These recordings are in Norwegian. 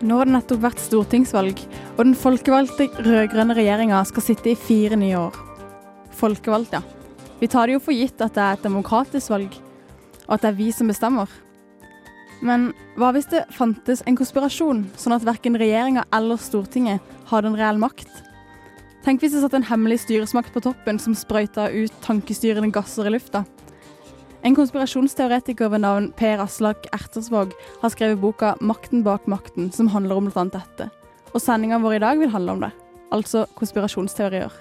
Nå har det nettopp vært stortingsvalg, og den folkevalgte rød-grønne regjeringa skal sitte i fire nye år. Folkevalgt, ja. Vi tar det jo for gitt at det er et demokratisk valg, og at det er vi som bestemmer. Men hva hvis det fantes en konspirasjon, sånn at verken regjeringa eller Stortinget hadde en reell makt? Tenk hvis det satt en hemmelig styresmakt på toppen som sprøyta ut tankestyrende gasser i lufta. En konspirasjonsteoretiker ved navn Per Aslak Ertersvåg har skrevet boka 'Makten bak makten', som handler om bl.a. dette. Og sendinga vår i dag vil handle om det. Altså konspirasjonsteorier.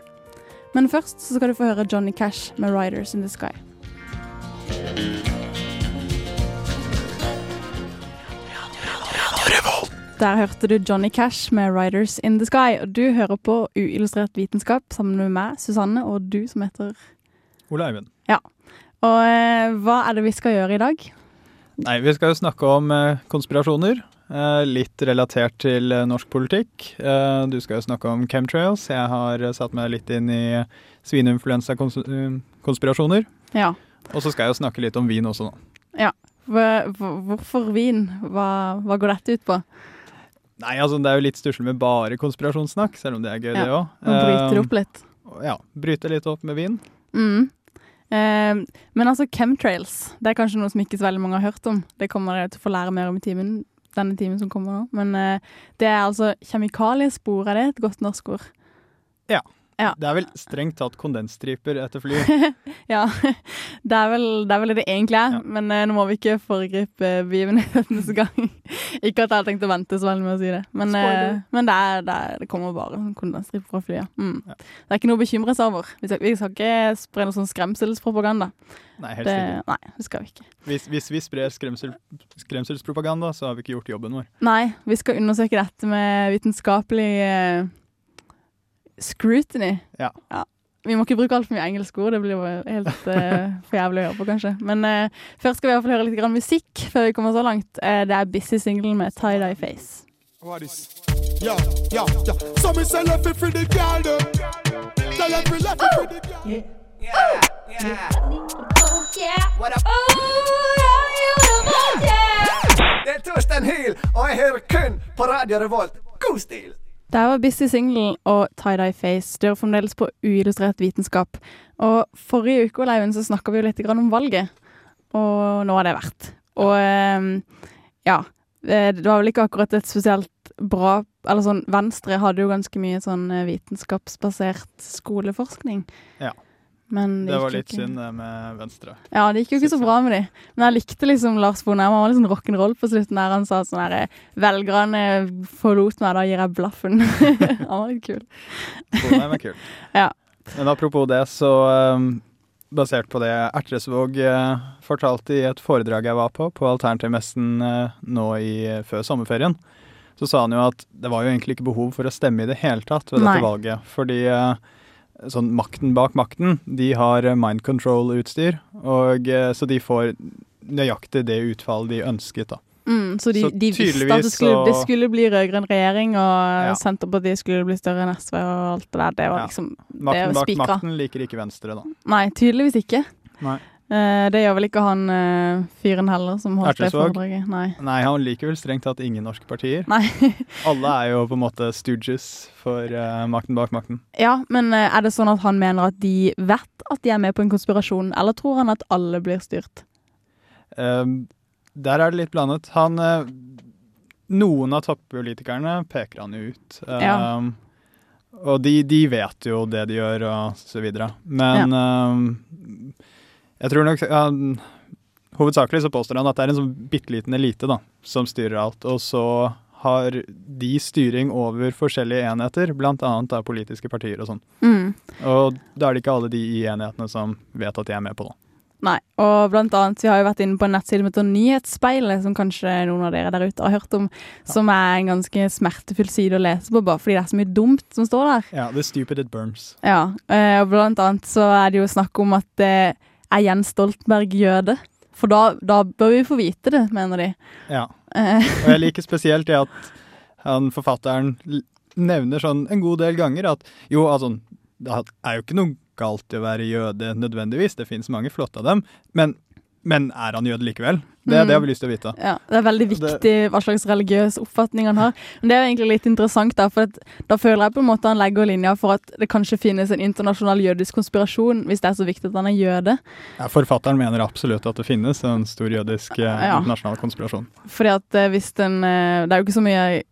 Men først så skal du få høre Johnny Cash med 'Riders in the Sky'. Der hørte du Johnny Cash med 'Riders in the Sky'. Og du hører på Uillustrert vitenskap sammen med meg, Susanne, og du som heter Ole Eivind. Og eh, hva er det vi skal gjøre i dag? Nei, vi skal jo snakke om eh, konspirasjoner. Eh, litt relatert til norsk politikk. Du skal jo snakke om chemtrails. Jeg har satt meg litt inn i svineinfluensakonspirasjoner. Ja. Og så skal jeg jo snakke litt om vin også, nå. Ja. Hvorfor vin? Hva, hva går dette ut på? Nei, altså det er jo litt stusslig med bare konspirasjonssnakk, selv om det er gøy, Ja, det òg. Bryte det opp litt. Ja, bryte litt opp med vin. Mm. Eh, men altså chemtrails, det er kanskje noe som ikke så veldig mange har hørt om. Det kommer dere til å få lære mer om i timen, denne timen som kommer nå. Men eh, det er altså kjemikaliespor, er det et godt norsk ord? Ja. Det er vel strengt tatt kondensstriper etter fly. Ja, det er vel det, er vel det det egentlig er. Ja. Men eh, nå må vi ikke foregripe begivenhetenes gang. ikke at jeg har tenkt å vente så veldig med å si det. Men, eh, men det, er, det, er, det kommer bare sånn kondensstriper fra flyet. Mm. Ja. Det er ikke noe å bekymre seg over. Vi skal, vi skal ikke spre noe sånn skremselspropaganda. Nei, helst Det, ikke. nei, det skal vi ikke. Hvis, hvis vi sprer skremsel, skremselspropaganda, så har vi ikke gjort jobben vår. Nei, vi skal undersøke dette med vitenskapelig eh, scrutiny. Ja. Vi må ikke bruke altfor mye engelske ord, det blir jo helt uh, for jævlig å høre på, kanskje. Men uh, først skal vi i hvert fall høre litt grann musikk før vi kommer så langt. Uh, det er Busy Single med Tie Dye Face. It for the girl it for the girl. Det er Torstein Hyl, og jeg hører kun på Radio Revolt. God stil! Det var Busy Single og Tie Dye Face. Du er fremdeles på uillustrert vitenskap. Og forrige uke Leiven, så snakka vi jo litt om valget, og nå har det vært. Og eh, ja. eh, Det var vel ikke akkurat et spesielt bra Eller sånn Venstre hadde jo ganske mye sånn eh, vitenskapsbasert skoleforskning. Ja. Men Det var litt ikke- synd, det med Venstre. Ja, det gikk jo ikke så bra med de. Men jeg likte liksom Lars Bonheim. Han var litt sånn rock'n'roll på slutten der han sa sånn herre Velgerne forlot meg, da gir jeg blaffen. han var litt kul. Bonheim er kul. Ja. Men apropos det, så um, basert på det Ertresvåg uh, fortalte i et foredrag jeg var på, på Alternativmessen uh, nå i, før sommerferien, så sa han jo at det var jo egentlig ikke behov for å stemme i det hele tatt ved Nei. dette valget. Fordi sånn makten bak makten, de har uh, mind control-utstyr, og uh, så de får nøyaktig det utfallet de ønsket, da. Mm, så de, Så de visste at det skulle, det skulle bli rød-grønn regjering, og Ja. Senterpartiet skulle bli større enn SV og alt det der. Det var Ja. liksom Makten er bak makten liker ikke Venstre, da. Nei, tydeligvis ikke. Nei. Eh, det gjør vel ikke han uh, fyren heller som holdt det foredraget. Nei. Nei, han liker vel strengt tatt ingen norske partier. Nei. Alle er jo på en måte stooges for uh, makten bak makten. ja, men eh, er det sånn at han mener at de vet at de er med på en konspirasjon, eller tror han at alle blir styrt? Um, der er det litt blandet. Han uh, Noen av toppolitikerne peker han ut. Ja. Og de, de vet jo det de gjør, og så videre. Men um, jeg tror nok ja, Hovedsakelig så påstår han at det er en sånn bitte liten elite da, som styrer alt. Og så har de styring over forskjellige enheter, bl.a. av politiske partier og sånn. Mm. Og da er det ikke alle de i enhetene som vet at de er med på det. Nei, og blant annet, vi har jo vært inne på en nettside som heter Nyhetsspeilet, som kanskje noen av dere der ute har hørt om, som er en ganske smertefull side å lese på, bare fordi det er så mye dumt som står der. Ja, The Stupid It Burns. Ja, eh, og blant annet så er det jo snakk om at eh, er Jens Stoltenberg jøde? For da, da bør vi få vite det, mener de. Ja. Eh, Og jeg liker spesielt det at han forfatteren nevner sånn en god del ganger at jo, altså, det er jo ikke noe galt i å være jøde nødvendigvis, det finnes mange flotte av dem, men, men er han jøde likevel? Det, Mm. det har vi lyst til å vite. ja, det er veldig viktig hva slags religiøs oppfatning han har. Men det er jo egentlig litt interessant, da, for da føler jeg på en måte han legger linja for at det kanskje finnes en internasjonal jødisk konspirasjon, hvis det er så viktig at han er jøde. Ja, forfatteren mener absolutt at det finnes en stor jødisk eh, Ja. internasjonal konspirasjon. Fordi at eh, hvis den eh, Det er jo ikke så mye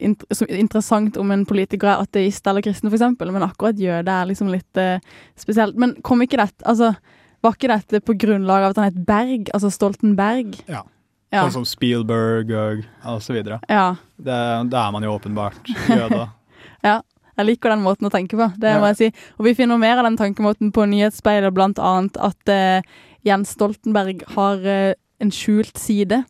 interessant om en politiker er ateist eller kristen, f.eks., men akkurat jøde er liksom litt spesielt. Men kom ikke dette Altså, var ikke dette på grunnlag av at han het Berg, altså Stoltenberg? Ja. Ja. Sånn som Spielberg og, og så videre. ja. Det, da er man jo åpenbart jøde. Jeg liker den måten å tenke på, det Ja. må jeg si. Og vi finner mer av den tankemåten på Nyhetsspeilet, blant annet at uh, Jens Stoltenberg har uh, en skjult side.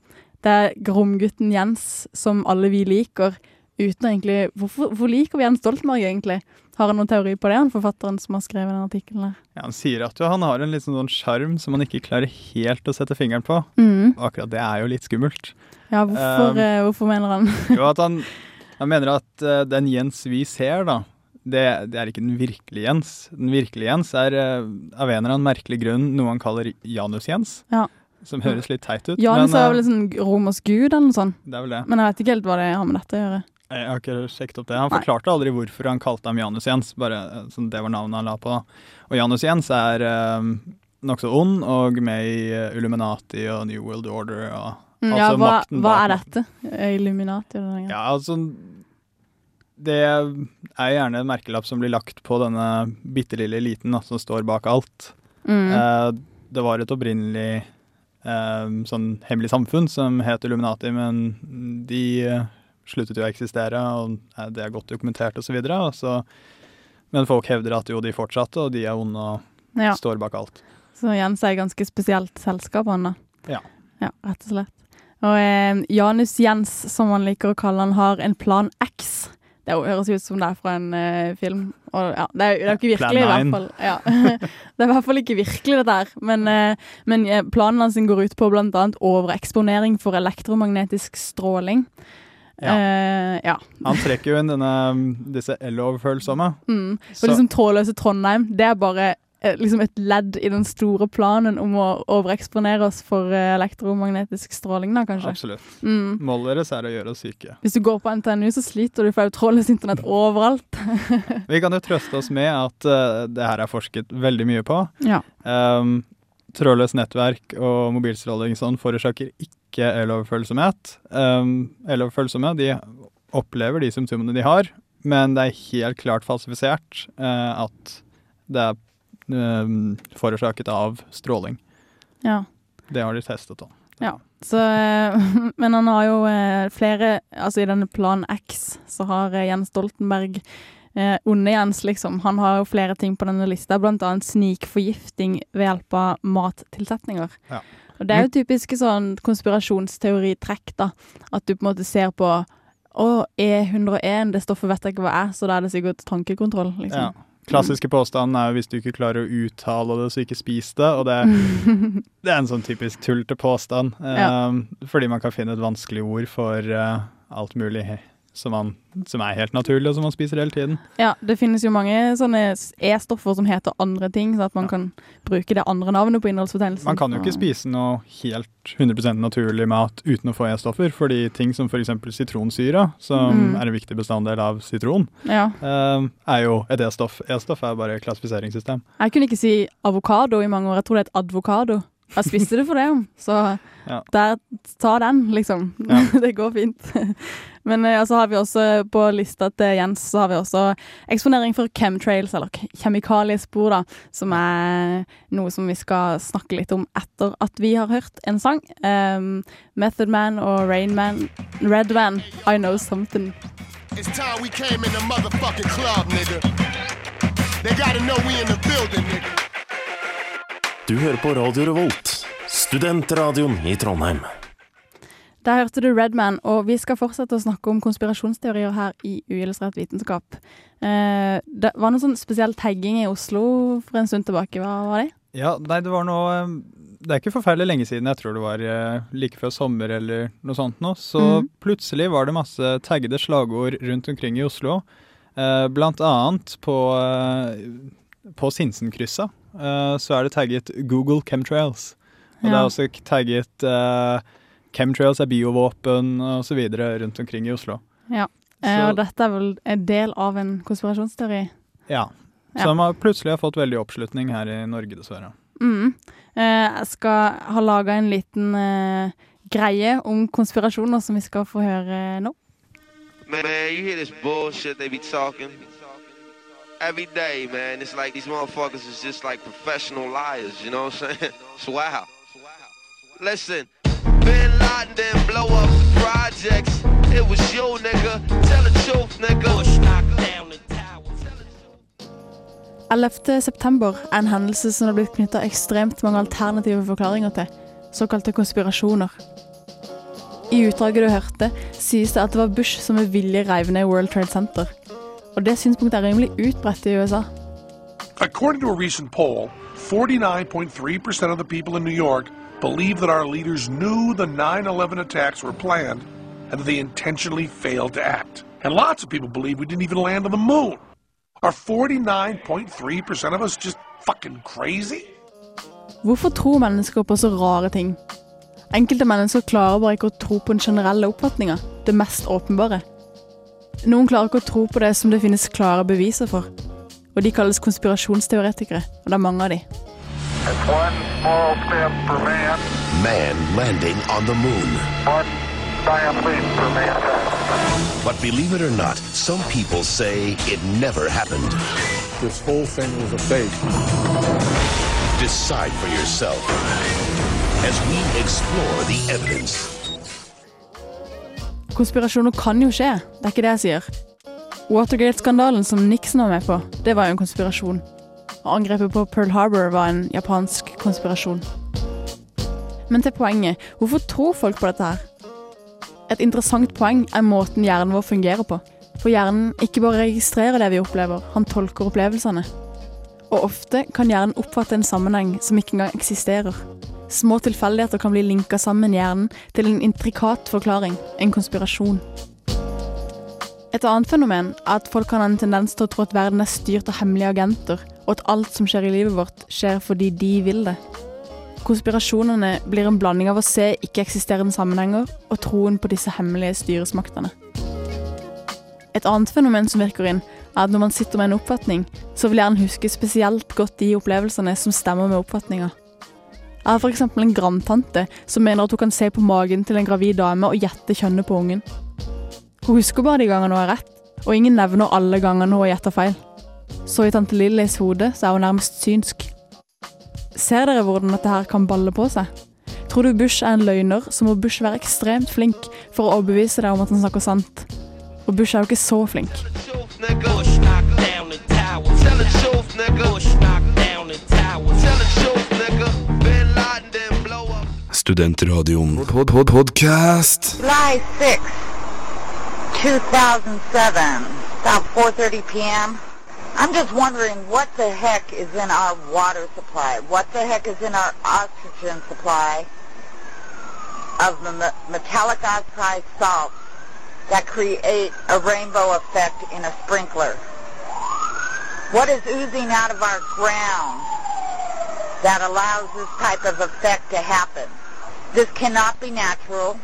Det er Gromgutten Jens, som alle vi liker, uten egentlig Hvorfor, hvorfor liker vi Jens Stoltenberg, egentlig? Har han noen teori på det, han forfatteren som har skrevet den artikkelen? Ja, han sier at jo, han har en litt sånn sjarm som han ikke klarer helt å sette fingeren på. Mm. Akkurat det er jo litt skummelt. Ja, hvorfor, Um, eh, hvorfor mener han Jo, at han, han mener at uh, den Jens vi ser, da, det, det er ikke den virkelige Jens. Den virkelige Jens er uh, av en eller annen merkelig grunn noe han kaller Janus-Jens. Ja. Som høres litt teit ut. Janus men, er vel en sånn romersk gud, eller noe sånt. det er vel det. Men jeg vet ikke helt hva det har med dette å gjøre. Jeg har ikke sjekket opp det. Han forklarte aldri hvorfor han kalte ham Janus Jens, bare eh, det var navnet han la på. Og Janus Jens er eh, nokså ond og med i eh, Illuminati og New World Order og Mm, Altså ja, hva, hva er dette? Illuminati? Eller noe? Ja, altså Det er gjerne en merkelapp som blir lagt på denne bitte lille eliten som står bak alt. Mm. Eh, det var et opprinnelig eh, sånn hemmelig samfunn som het Illuminati, men de sluttet jo å eksistere, og eh, det er godt dokumentert osv. Men folk hevder at jo, de fortsatte, og de er onde og ja. står bak alt. Så Jens er et ganske spesielt selskap, han da. Ja. Ja, rett og slett. Og eh, Janus Jens, som han liker å kalle han, har en plan X. Det høres ut som det er fra en eh, film. Og, ja, det, er, det er jo ikke virkelig, i hvert fall. Ja. det er i hvert fall ikke virkelig, det der. Men, eh, men eh, planen hans går ut på bl.a. overeksponering for elektromagnetisk stråling. Ja. Eh, ja. Han trekker jo inn denne, disse L-overfølsomme. Mm. Og Så- liksom Trådløse Trondheim, det er bare eh, liksom et ledd i den store planen om å overeksponere oss for eh, elektromagnetisk stråling, da, kanskje. Absolutt. Mm. Målet deres er å gjøre oss syke. Hvis du går på NTNU, så sliter du, for det er jo trådløst internett overalt. Vi kan jo trøste oss med at uh, det her er forsket veldig mye på. Ja. Um, trådløst nettverk og mobilstråling sånn forårsaker ikke eloverfølsomhet. Um, eloverfølsomme de opplever de symptomene de har, men det er helt klart falsifisert uh, at det er um, forårsaket av stråling. ja. Det har de testet da. Ja. Så, eh, men han har jo eh, flere Altså i denne Plan X så har Jens Stoltenberg eh, Onde Jens, liksom. Han har jo flere ting på denne lista, annet snikforgifting ved hjelp av mattilsetninger. Ja. Og det er jo typiske sånn konspirasjonsteoritrekk, da. At du på en måte ser på å, E101, det stoffet vet jeg ikke hva er, så da er det sikkert tankekontroll, liksom. Ja. Klassiske påstanden er jo hvis du ikke klarer å uttale det, så ikke spis det. Og det, det er en sånn typisk tullete påstand. Ja. Um, fordi man kan finne et vanskelig ord for uh, alt mulig som, man, som er helt naturlig, og som man spiser hele tiden. Ja, det finnes jo mange sånne E-stoffer som heter andre ting, så at man Ja. kan bruke det andre navnet på innholdsfortegnelsen. Man kan jo ikke spise noe helt 100 naturlig mat uten å få E-stoffer, fordi ting som f.eks. sitronsyre, som Mm. er en viktig bestanddel av sitron, Ja. um, er jo et E-stoff. E-stoff er bare klassifiseringssystem. Jeg kunne ikke si avokado i mange år. Jeg tror det er et advokado. Jeg spiste det for det. Så Ja. der, ta den, liksom. Ja. det går fint. Men ja, så har vi også på lista til Jens så har vi også eksponering for chemtrails, eller kjemikaliespor, da. Som er noe som vi skal snakke litt om etter at vi har hørt en sang. Um, Method Man og Rain Man Red Man, I Know Something. It's time we came in the motherfucking club, nigga. They gotta know we in the building, nigga. Du hører på Radio Revolt, studentradioen i Trondheim. Der hørte du Redman, og vi skal fortsette å snakke om konspirasjonsteorier her i Uillustrert vitenskap. Eh, det var noe sånn spesiell tagging i Oslo for en stund tilbake, hva var det? Ja, nei, det var noe eh, Det er ikke forferdelig lenge siden, jeg tror det var eh, like før sommer eller noe sånt nå. Så Mhm. plutselig var det masse taggede slagord rundt omkring i Oslo. Eh, blant annet på, på Sinsenkrysset så er det tagget Google chemtrails. Og det er også tagget uh, chemtrails er biovåpen osv. rundt omkring i Oslo. Eh, Så- og dette er vel en del av en konspirasjonsteori? Ja. Ja. Som har plutselig har fått veldig oppslutning her i Norge, dessverre. Mm. Eh, jeg skal ha laga en liten eh, greie om konspirasjoner som vi skal få høre nå. Man, man, you hear this bullshit they be talking every day, man. It's like these motherfuckers is just like professional liars, you know what I'm saying? It's wow. Listen, Bin Laden didn't blow up the projects. It was you, nigga. Tell the truth, nigga. Bush knocked down the tower. 11. september er en hendelse som det har blitt knytta ekstremt mange alternative forklaringer til, såkalte konspirasjoner. I utdraget du hørte, sies det at det var Bush som med vilje reiv ned World Trade Center. Og det synspunktet er rimelig utbredt i USA. According to a recent poll, 49.3% of the people in New York believe that our leaders knew the 9 11 attacks were planned and that they intentionally failed to act. And lots of people believe we didn't even land on the moon. Are 49.3% of us just fucking crazy? Hvorfor tror mennesker på så rare ting? Enkelte mennesker klarer bare ikke å tro på den generelle oppfatninga, det mest åpenbare. Noen klarer ikke å tro på det som det finnes klare beviser for. Og de kalles konspirasjonsteoretikere, og det er mange av de. Man, Man landing on the moon. But believe it or not, some people say it never happened. This whole thing was a fake. Decide for yourself as we explore the evidence. Konspirasjoner kan jo skje, det er ikke det jeg sier. Watergate-skandalen som Nixon var med på, det var jo en konspirasjon. Og angrepet på Pearl Harbor var en japansk konspirasjon. Men til poenget, hvorfor tror folk på dette her? Et interessant poeng er måten hjernen vår fungerer på. For hjernen ikke bare registrerer det vi opplever, han tolker opplevelsene. Og ofte kan hjernen oppfatte en sammenheng som ikke engang eksisterer. Små tilfeldigheter kan bli linka sammen i hjernen til en intrikat forklaring, en konspirasjon. Et annet fenomen er at folk kan ha en tendens til å tro at verden er styrt av hemmelige agenter, og at alt som skjer i livet vårt, skjer fordi de vil det. Konspirasjonene blir en blanding av å se ikke-eksisterende sammenhenger og troen på disse hemmelige styresmaktene. Et annet fenomen som virker inn, er at når man sitter med en oppfatning, så vil hjernen huske spesielt godt de opplevelsene som stemmer med oppfatninga. Jeg har f.eks. en grandtante som mener at hun kan se på magen til en gravid dame og gjette kjønnet på ungen. Hun husker bare de gangene hun har rett, og ingen nevner alle gangene hun har gjetta feil. Så i tante Lillys hode så er hun nærmest synsk. Ser dere hvordan dette her kan balle på seg? Tror du Bush er en løgner, så må Bush være ekstremt flink for å overbevise deg om at han snakker sant. Og Bush er jo ikke så flink. Studentradioen pod pod podcast. July 6, 2007, about 4.30 p.m. I'm just wondering what the heck is in our water supply? What the heck is in our oxygen supply of the metallic oxide salts that create a rainbow effect in a sprinkler? What is oozing out of our ground that allows this type of effect to happen? This cannot be natural.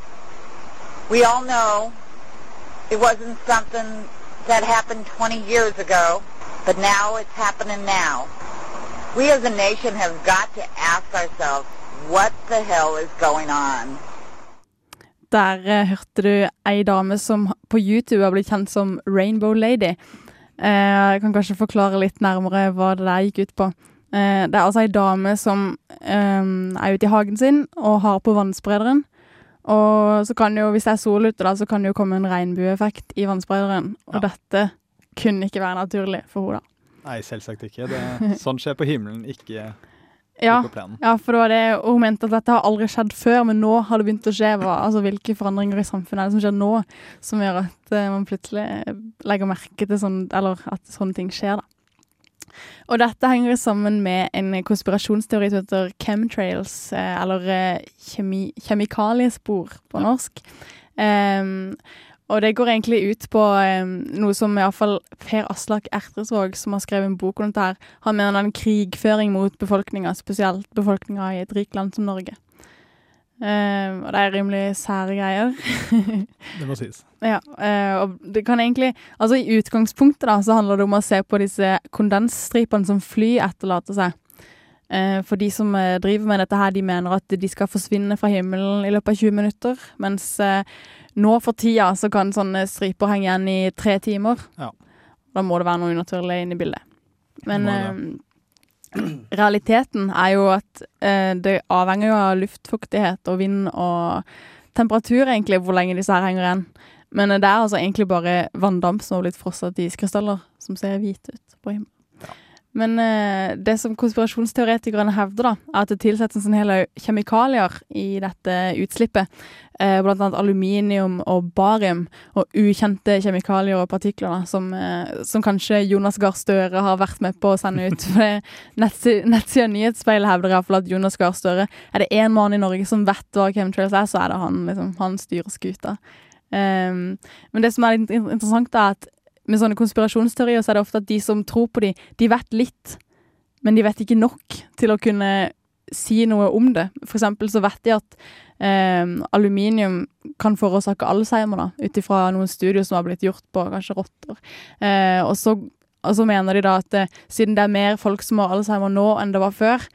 We all know it wasn't something that happened 20 years ago, but now it's happening now. We as a nation have got to ask ourselves, what the hell is going on? Der eh, hørte du ei dame som på YouTube har blitt kjent som Rainbow Lady. Eh, jeg kan kanskje forklare litt nærmere hva det der gikk ut på. Eh, det er altså ei dame som eh, er ute i hagen sin og har på vannsprederen. Og så kan jo, hvis det er sol ute, da, så kan det jo komme en regnbueeffekt i vannsprederen. Og dette kunne ikke være naturlig for henne. da. Nei, selvsagt ikke. Det, sånn skjer på himmelen, ikke Ja, ja, for det var det hun mente at dette har aldri skjedd før, men nå har det begynt å skje. Altså, hvilke forandringer i samfunnet er det som skjer nå, som gjør at uh, man plutselig legger merke til sånn, eller at sånne ting skjer, da. Og dette henger sammen med en konspirasjonsteori som heter chemtrails, eh, eller eh, kjemi, kjemikaliespor på norsk. Um, og det går egentlig ut på um, noe som iallfall Per Aslak Ertresvåg, som har skrevet en bok om dette, her, han mener det er en krigføring mot befolkninga, spesielt befolkninga i et rikt land som Norge. Em, og det er rimelig sære greier. Det må sies. Ja, uh, og det kan egentlig Altså i utgangspunktet da, så handler det om å se på disse kondensstripene som fly etterlater seg. Uh, for de som driver med dette her, de mener at de skal forsvinne fra himmelen i løpet av 20 minutter. Mens nå for tida så kan sånne striper henge igjen i tre timer. Ja. Da må det være noe unaturlig inne i bildet. Men eh, realiteten er jo at eh, det avhenger jo av luftfuktighet og vind og temperatur, egentlig, hvor lenge disse her henger igjen. Men eh, det er altså egentlig bare vanndamp som har blitt frosset i iskrystaller, som ser hvite ut på himmelen. Men eh, det som konspirasjonsteoretikerne hevder, da, er at det tilsettes en hel haug kjemikalier i dette utslippet. Eh, blant annet aluminium og barium og ukjente kjemikalier og partikler da, som, eh, som kanskje Jonas Gahr Støre har vært med på å sende ut. For nettsida Nyhetsspeilet hevder iallfall at Jonas Gahr Støre er det én mann i Norge som vet hva chemtrails er, så er det han. Liksom, han styrer skuta. Um, men det som er litt interessant, er at med sånne konspirasjonsteorier så er det ofte at de som tror på de, de vet litt, men de vet ikke nok til å kunne si noe om det. For eksempel så vet de at eh, aluminium kan forårsake Alzheimer, da, ut ifra noen studier som har blitt gjort på kanskje rotter. Eh, og, så, og så mener de da at eh, siden det er mer folk som har Alzheimer nå enn det var før,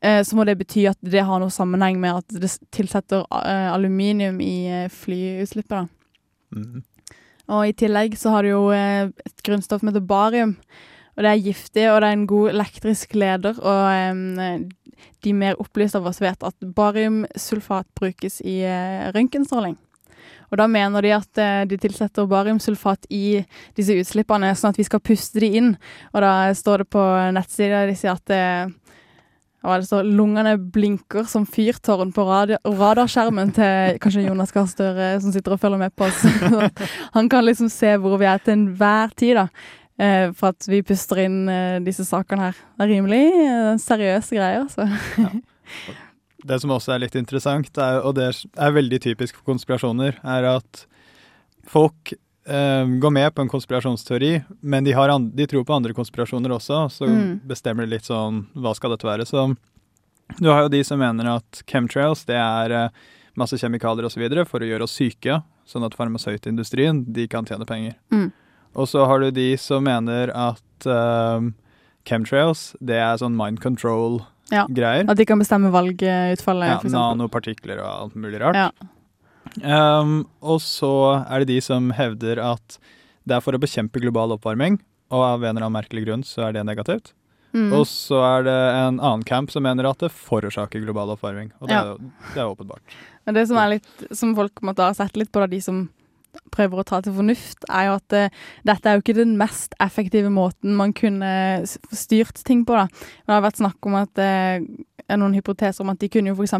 eh, så må det bety at det har noe sammenheng med at det tilsetter eh, aluminium i eh, flyutslippet. da. Mhm. Og i tillegg så har du jo eh, et grunnstoff som heter barium. Og det er giftig, og det er en god elektrisk leder. Og em, de mer opplyste av oss vet at bariumsulfat brukes i eh, røntgenstråling. Og da mener de at eh, de tilsetter bariumsulfat i disse utslippene, sånn at vi skal puste de inn. Og da står det på nettsida de sier at det står, lungene blinker som fyrtårn på radarskjermen til kanskje Jonas Gahr Støre som sitter og følger med på oss. Han kan liksom se hvor vi er til enhver tid, da. eh, For at vi puster inn eh, disse sakene her. Det er rimelig eh, seriøse greier, altså. Det som også er litt interessant, er, og det er veldig typisk for konspirasjoner, er at folk eh, går med på en konspirasjonsteori, men de, de tror på andre konspirasjoner også, så Mm. bestemmer de litt sånn hva skal dette være. Så du har jo de som mener at chemtrails det er uh, masse kjemikalier osv. for å gjøre oss syke, sånn at farmasøytindustrien de kan tjene penger. Mm. Og så har du de som mener at uh, chemtrails det er sånn mind control-greier. Ja, At de kan bestemme valgutfallet, Ja, nanopartikler og alt mulig rart. Ja. Um, og så er det de som hevder at det er for å bekjempe global oppvarming, og av en eller annen merkelig grunn så er det negativt. Mm. Og så er det en annen camp som mener at det forårsaker global oppvarming. Og det, Ja. er, det er åpenbart. Men det som er litt, som folk måtte ha sett litt på, da, de som prøver å ta til fornuft, er jo at uh, dette er jo ikke den mest effektive måten man kunne styrt ting på. da. Det har vært snakk om at er noen hypoteser om at de kunne jo f.eks.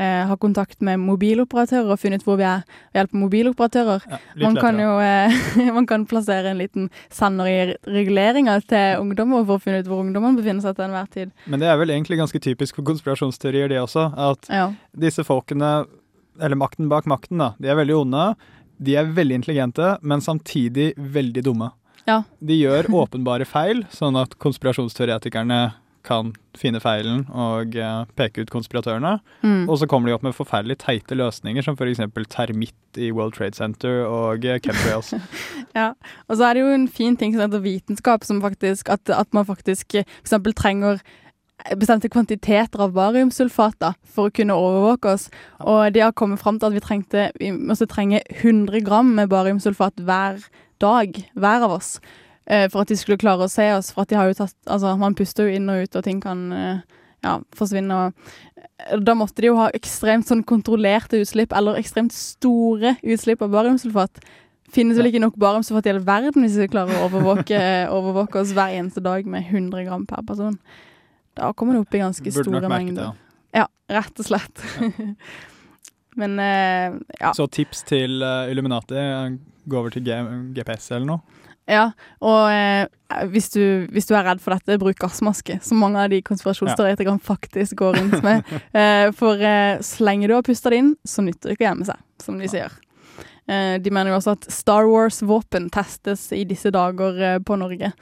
Eh, ha kontakt med mobiloperatører og funnet hvor vi er ved hjelp av mobiloperatører. Ja, man, kan jo, eh, man kan plassere en liten sender i reguleringa til ungdommer for å finne ut hvor ungdommene befinner seg til enhver tid. Men det er vel egentlig ganske typisk for konspirasjonsteorier, det også. At Ja. disse folkene, eller makten bak makten, da, de er veldig onde. De er veldig intelligente, men samtidig veldig dumme. Ja. De gjør åpenbare feil, sånn at konspirasjonsteoretikerne kan finne feilen og eh, peke ut konspiratørene. Mm. Og så kommer de opp med forferdelig teite løsninger, som f.eks. termitt i World Trade Center og chemtrails. Ja, og så er det jo en fin ting som heter vitenskap, som faktisk, at, at man faktisk f.eks. trenger bestemte kvantiteter av bariumsulfater for å kunne overvåke oss. Og de har kommet fram til at vi trengte vi måtte trenge 100 gram med bariumsulfat hver dag, hver av oss, eh, for at de skulle klare å se oss. For at de har jo tatt Altså, man puster jo inn og ut, og ting kan eh, ja, forsvinne. Og da måtte de jo ha ekstremt sånn kontrollerte utslipp, eller ekstremt store utslipp av bariumsulfat. Finnes vel ikke nok bariumsulfat i hele verden hvis vi klarer å overvåke, overvåke oss hver eneste dag med 100 gram per person. Da kommer det opp i ganske Burde store mengder. Ja, rett og slett. Men eh, ja. Så tips til eh, Illuminati, eh, gå over til G GPS eller noe. Ja, og eh, hvis, du, hvis du er redd for dette, bruk gassmaske, som mange av de konspirasjonsteoretikerne faktisk går rundt med. Eh, for eh, så lenge du har pusta det inn, så nytter det ikke å gjemme seg, som de sier. Eh, de mener jo også at Star Wars-våpen testes i disse dager eh, på Norge.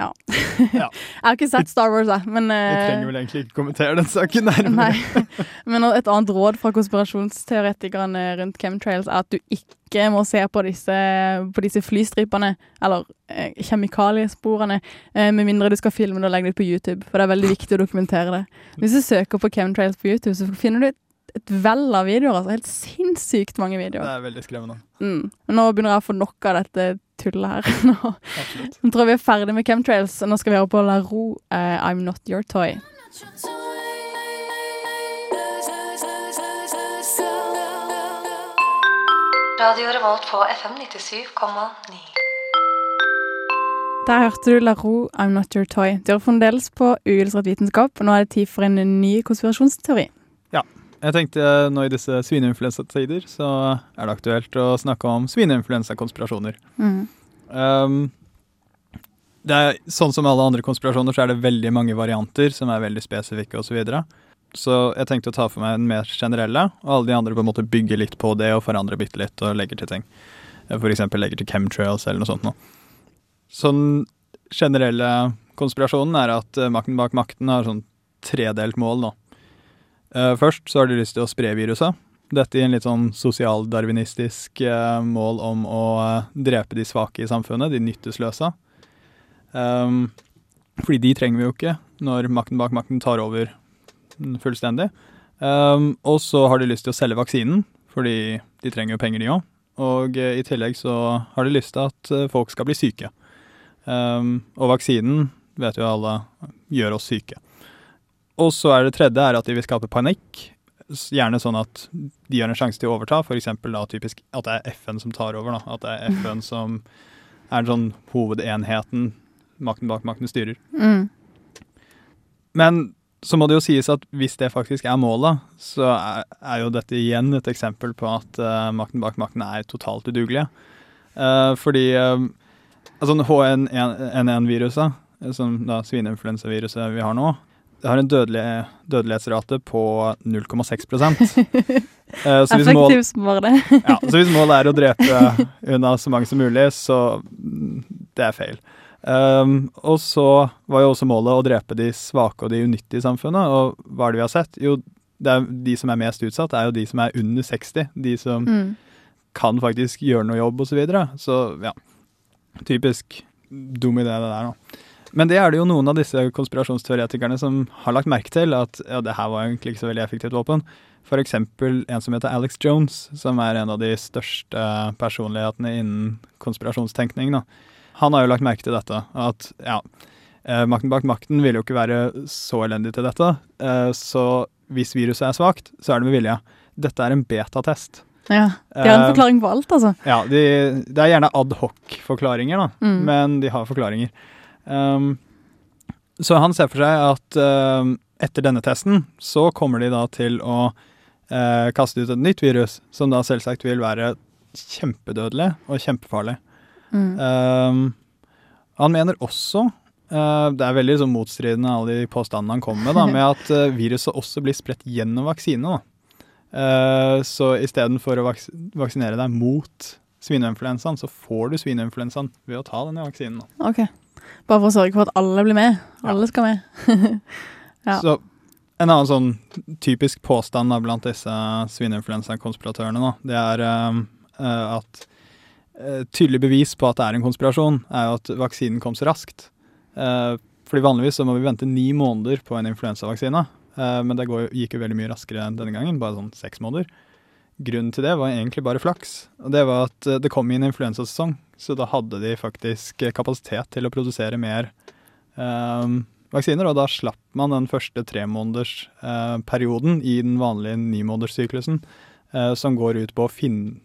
Eh, ja. jeg har ikke sett Star Wars, jeg, men jeg eh, trenger vel egentlig ikke kommentere den saken nærmere. Nei. Men et annet råd fra konspirasjonsteoretikerne rundt chemtrails er at du ikke må se på disse, på disse flystripene, eller eh, kjemikaliesporene, eh, med mindre du skal filme det og legge det ut på YouTube, for det er veldig viktig å dokumentere det. Hvis du søker på chemtrails på YouTube, så finner du et, et vell av videoer, altså helt sinnssykt mange videoer. Det er veldig skremmende. Mm. Nå begynner jeg å få nok av dette tullet her. Nå, nå tror jeg vi er ferdig med chemtrails, og nå skal vi høre på La Ro, uh, I'm Not Your Toy. Radio Revolt på FM 97,9. Der hørte du La Ro, I'm Not Your Toy. Du hører fremdeles på Uillustrert vitenskap, og nå er det tid for en ny konspirasjonsteori. Jeg tenkte eh, nå i disse svineinfluensatider så er det aktuelt å snakke om svineinfluensakonspirasjoner. Mm. Um, det er, sånn som alle andre konspirasjoner så er det veldig mange varianter som er veldig spesifikke osv. Så, videre. så jeg tenkte å ta for meg den mer generelle, og alle de andre på en måte bygger litt på det og forandrer bitte litt og legger til ting. Eksempel legger til chemtrails eller noe sånt noe. Sånn generelle konspirasjonen er at eh, makten bak makten har sånn tredelt mål nå. Eh, først så har de lyst til å spre viruset. Dette i en litt sånn sosialdarwinistisk uh, mål om å uh, drepe de svake i samfunnet, de nyttesløse. Um, fordi de trenger vi jo ikke når makten bak makten tar over fullstendig. Um, og så har de lyst til å selge vaksinen, fordi de trenger jo penger, de òg. Og i tillegg så har de lyst til at folk skal bli syke. Um, og vaksinen, vet jo alle, gjør oss syke. Og så er det tredje er at de vil skape panikk. Gjerne sånn at de har en sjanse til å overta, f.eks. da typisk at det er FN som tar over. da. At det er FN som er sånn hovedenheten makten bak makten styrer. Mm. Men så må det jo sies at hvis det faktisk er målet, så er, er jo dette igjen et eksempel på at uh, makten bak makten er totalt udugelige. Uh, fordi uh, altså H1N1-viruset, som da svineinfluensaviruset vi har nå, det har en dødelig, dødelighetsrate på 0,6 Eh, Effektivt som det. ja, så hvis målet er å drepe unna så mange som mulig, så mm, det er feil. Um, og så var jo også målet å drepe de svake og de unyttige i samfunnet. Og hva er det vi har sett? Jo, de som er mest utsatt, er jo de som er under 60. De som Mm. kan faktisk gjøre noe jobb, osv. Så, videre. så ja, typisk dum idé det der, da. Men det er det jo noen av disse konspirasjonsteoretikerne som har lagt merke til at ja, det her var egentlig ikke så veldig effektivt våpen. Eksempel en som heter Alex Jones, som er en av de største personlighetene innen konspirasjonstenkning. Da. Han har jo lagt merke til dette, at ja, eh, makten bak makten vil jo ikke være så elendig til dette. Eh, så hvis viruset er svakt, så er det med vilje. Dette er en betatest. Ja, De har en Eh, forklaring på alt, altså. ja, de, det er gjerne ad hoc-forklaringer, da, Mm. men de har forklaringer. Um, så han ser for seg at um, etter denne testen så kommer de da til å uh, kaste ut et nytt virus, som da selvsagt vil være kjempedødelig og kjempefarlig. Mm. Um, han mener også uh, Det er veldig så, motstridende alle de påstandene han kommer med, da, med at eh, viruset også blir spredt gjennom vaksine. Da. Uh, så istedenfor å vaks vaksinere deg mot svineinfluensaen, så får du svineinfluensaen ved å ta denne vaksinen. Da. Bare for å sørge for at alle blir med. Alle skal med. ja. Så en annen sånn typisk påstand blant disse svineinfluensakonspiratørene, da, det er eh, at uh, tydelig bevis på at det er en konspirasjon, er jo at vaksinen kom så raskt. Uh, fordi vanligvis så må vi vente ni måneder på en influensavaksine. Uh, men det går, gikk jo veldig mye raskere denne gangen, bare sånn seks måneder. Grunnen til det var egentlig bare flaks. Og det var at eh, det kom inn influensasesong, så da hadde de faktisk kapasitet til å produsere mer eh, vaksiner. Og da slapp man den første tremånedersperioden eh, i den vanlige nimånederssyklusen, eh, som går ut på å finne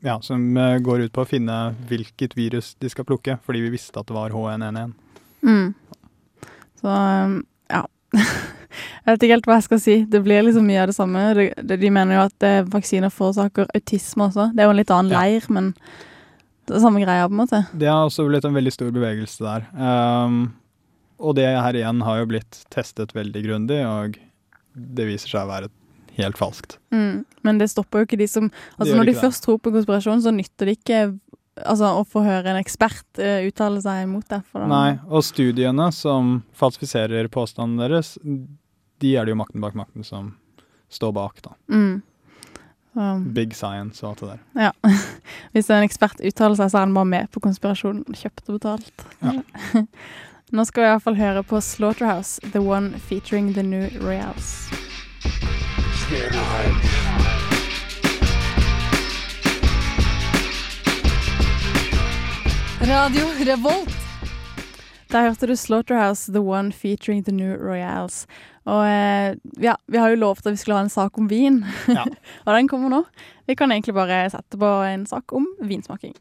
ja, som eh, går ut på å finne hvilket virus de skal plukke, fordi vi visste at det var H1N1. Mm. Så um, ja. jeg vet ikke helt hva jeg skal si. Det blir liksom mye av det samme. De, mener jo at eh, vaksiner forårsaker autisme også. Det er jo en litt annen Ja. leir, men det er samme greia, på en måte. Det har også blitt en veldig stor bevegelse der. Um, og det her igjen har jo blitt testet veldig grundig, og det viser seg å være helt falskt. Mm. Men det stopper jo ikke de som Altså Når de det. først tror på konspirasjon, så nytter det ikke altså, å få høre en ekspert uh, uttale seg imot det. Nei, og studiene som falsifiserer påstanden deres, de er det jo makten bak makten som står bak, da. Mm. Um, Big science og alt det der. ja. Hvis en ekspert uttaler seg, så er han bare med på konspirasjonen. Kjøpt og betalt. Nå skal vi iallfall høre på Slaughterhouse, The One featuring The New Royals. Radio Revolt. Der hørte du Slaughterhouse, The One featuring The New Royals. Og eh, ja, vi har jo lovt at vi skulle ha en sak om vin, Ja. og den kommer nå. Vi kan egentlig bare sette på en sak om vinsmaking.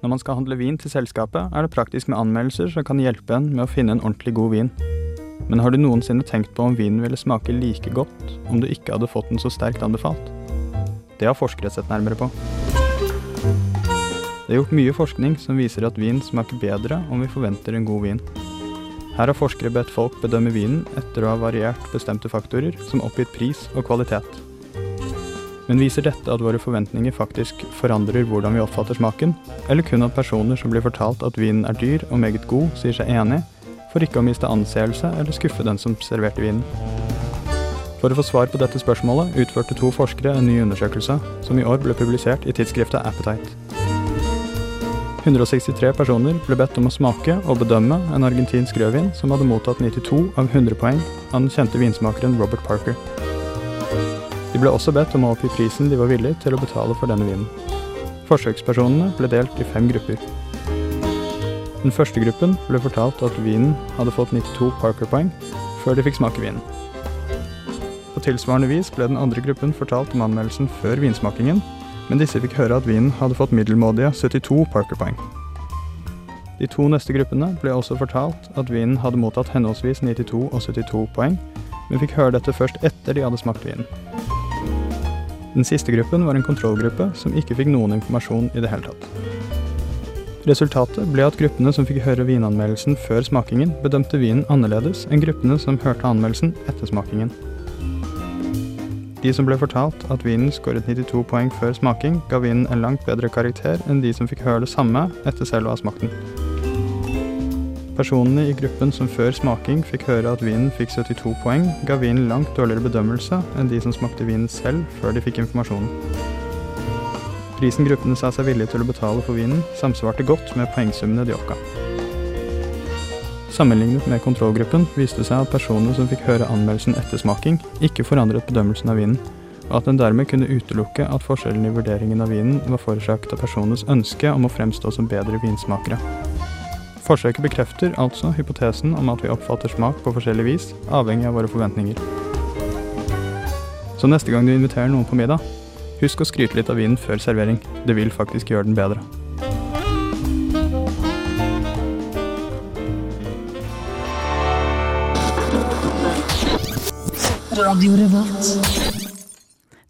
Når man skal handle vin til selskapet, er det praktisk med anmeldelser som kan hjelpe en med å finne en ordentlig god vin. Men har du noensinne tenkt på om vinen ville smake like godt om du ikke hadde fått den så sterkt anbefalt? Det har forskere sett nærmere på. Det er gjort mye forskning som viser at vin smaker bedre om vi forventer en god vin. Her har forskere bedt folk bedømme vinen etter å ha variert bestemte faktorer som oppgitt pris og kvalitet. Men viser dette at våre forventninger faktisk forandrer hvordan vi oppfatter smaken, eller kun at personer som blir fortalt at vinen er dyr og meget god, sier seg enig, for ikke å miste anseelse eller skuffe den som serverte vinen? For å få svar på dette spørsmålet utførte to forskere en ny undersøkelse, som i år ble publisert i tidsskriftet Appetite. 163 personer ble bedt om å smake og bedømme en argentinsk rødvin som hadde mottatt 92 av 100 poeng av den kjente vinsmakeren Robert Parker. De ble også bedt om å oppgi prisen de var villige til å betale for denne vinen. Forsøkspersonene ble delt i fem grupper. Den første gruppen ble fortalt at vinen hadde fått 92 Parker-poeng før de fikk smake vinen. På tilsvarende vis ble den andre gruppen fortalt om anmeldelsen før vinsmakingen, men disse fikk høre at vinen hadde fått middelmådige 72 Parker-poeng. De to neste gruppene ble også fortalt at vinen hadde mottatt henholdsvis 92 og 72 poeng, men fikk høre dette først etter de hadde smakt vinen. Den siste gruppen var en kontrollgruppe som ikke fikk noen informasjon i det hele tatt. Resultatet ble at gruppene som fikk høre vinanmeldelsen før smakingen, bedømte vinen annerledes enn gruppene som hørte anmeldelsen etter smakingen. De som ble fortalt at vinen skåret 92 poeng før smaking, ga vinen en langt bedre karakter enn de som fikk høre det samme etter selv å ha smakt den. Personene i gruppen som før smaking fikk høre at vinen fikk 72 poeng, ga vinen langt dårligere bedømmelse enn de som smakte vinen selv før de fikk informasjonen. Prisen gruppene sa seg villige til å betale for vinen, samsvarte godt med poengsummene de oppga. Sammenlignet med kontrollgruppen viste det seg at personene som fikk høre anmeldelsen etter smaking, ikke forandret bedømmelsen av vinen, og at en dermed kunne utelukke at forskjellen i vurderingen av vinen var forårsaket av personenes ønske om å fremstå som bedre vinsmakere. Forsøket bekrefter altså hypotesen om at vi oppfatter smak på forskjellig vis, avhengig av våre forventninger. Så neste gang du inviterer noen på middag, husk å skryte litt av vinen før servering. Det vil faktisk gjøre den bedre. Radio Revolt.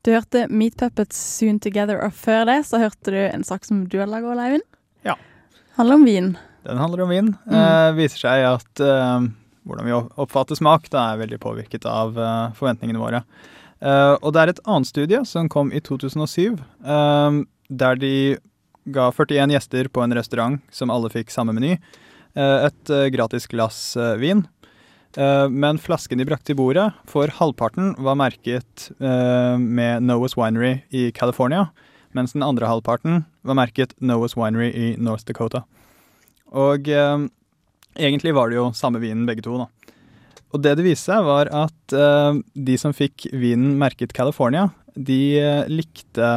Du hørte Meat Puppets Soon Together, og før det så hørte du en sak som du hadde laga, Leivind. Ja. Handler om vin. Den handler om vin. Mm. Eh, viser seg at eh, hvordan vi oppfatter smak, det er veldig påvirket av eh, forventningene våre. Eh, og det er et annet studie som kom i 2007, eh, der de ga 41 gjester på en restaurant som alle fikk samme meny, eh, et eh, gratis glass eh, vin. Eh, men flasken de brakte til bordet, for halvparten var merket eh, med Noah's Winery i California, mens den andre halvparten var merket Noah's Winery i North Dakota. Og eh, egentlig var det jo samme vinen begge to, da. Og det det viste seg, var at eh, de som fikk vinen merket California, de eh, likte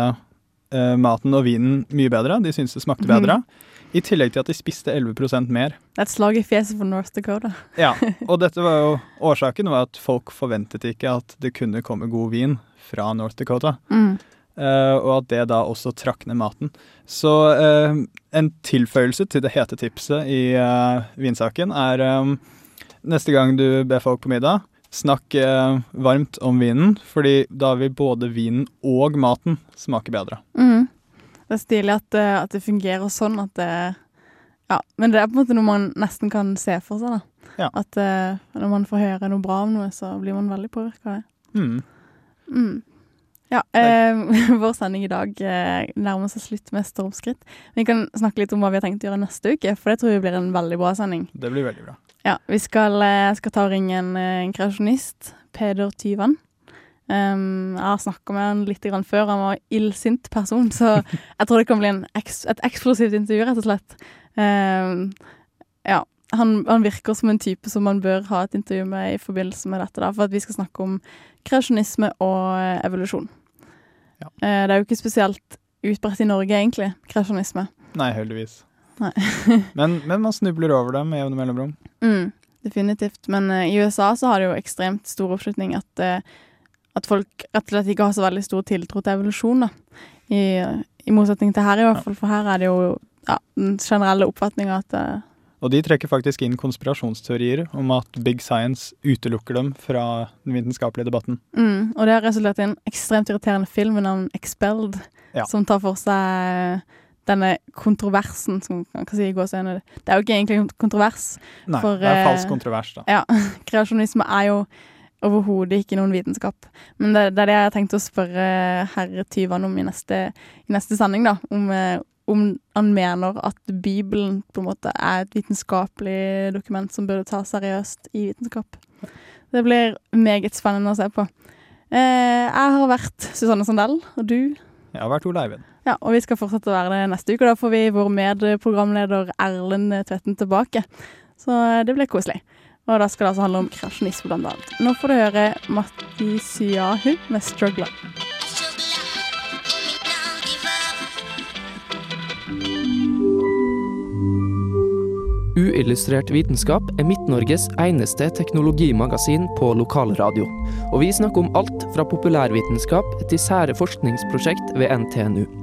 eh, maten og vinen mye bedre. De syntes det smakte bedre. bedre. I tillegg til at de spiste 11% mer. Det er et slag i fjeset for North Dakota. Ja, og dette var jo årsaken var at folk forventet ikke at det kunne komme god vin fra North Dakota. Mm. Uh, og at det da også trakk ned maten. Så uh, en tilføyelse til det hete tipset i uh, vinsaken er um, neste gang du ber folk på middag, snakk varmt om vinen, fordi da vil både vinen og maten smake bedre. Mhm. Det er stilig at, eh, at det fungerer sånn at det Ja, men det er på en måte noe man nesten kan se for seg, da. Ja. At uh, når man får høre noe bra om noe, så blir man veldig påvirka av det. Mm. Mm. Ja, eh, vår sending i dag eh, nærmer seg slutt med stormskritt. Vi kan snakke litt om hva vi har tenkt å gjøre neste uke, for det tror vi blir en veldig bra sending. Det blir veldig bra. Ja, vi skal, eh, skal ta og ringe en, eh, en kreasjonist, Peder Tyvan. Um, jeg har snakka med han litt grann før, han var illsint person, så jeg tror det kan bli en eks et eksplosivt intervju, rett og slett. Um, ja, han, han virker som en type som man bør ha et intervju med i forbindelse med dette, da, for at vi skal snakke om kreasjonisme og evolusjon. evolusjon. Uh, det er jo ikke spesielt utbredt i Norge, egentlig, kreasjonisme. Nei, heldigvis. Nei. Men, men man snubler over det med jevne mellomrom. Mm, definitivt. Men uh, i USA så har det jo ekstremt stor oppslutning at, eh, at folk rett og slett ikke har så veldig stor tiltro til evolusjon. da. I, I motsetning til her, i hvert fall. For her er det jo ja, den generelle oppfatninga at uh, Og de trekker faktisk inn konspirasjonsteorier om at big science utelukker dem fra den vitenskapelige debatten. mm, Og det har resultert i en ekstremt irriterende film med navn Expelled, Ja. som tar for seg denne kontroversen, som man kan si i gåseøyne. Det er jo ikke egentlig kontrovers. Nei, for, det er eh, falsk kontrovers, da. Ja, kreasjonisme er jo overhodet ikke noen vitenskap. Men det, det er det jeg har tenkt å spørre herre Tyvan om i neste, i neste sending, da. Om, eh, om han mener at Bibelen på en måte er et vitenskapelig dokument som burde tas seriøst i vitenskap. Det blir meget spennende å se på. Eh, jeg har vært Susanne Sandell, og du? Jeg har vært Ole Eivind. Ja, og vi skal fortsette å være det neste uke. og Da får vi vår medprogramleder Erlend Tvetten tilbake. Så eh, det blir koselig. Og da skal det altså handle om kreasjonisme, blant annet. Nå får du høre Matti Syahu med 'Struggler'. Uillustrert vitenskap er Midt-Norges eneste teknologimagasin på lokalradio. Og vi snakker om alt fra populærvitenskap til sære forskningsprosjekt ved NTNU.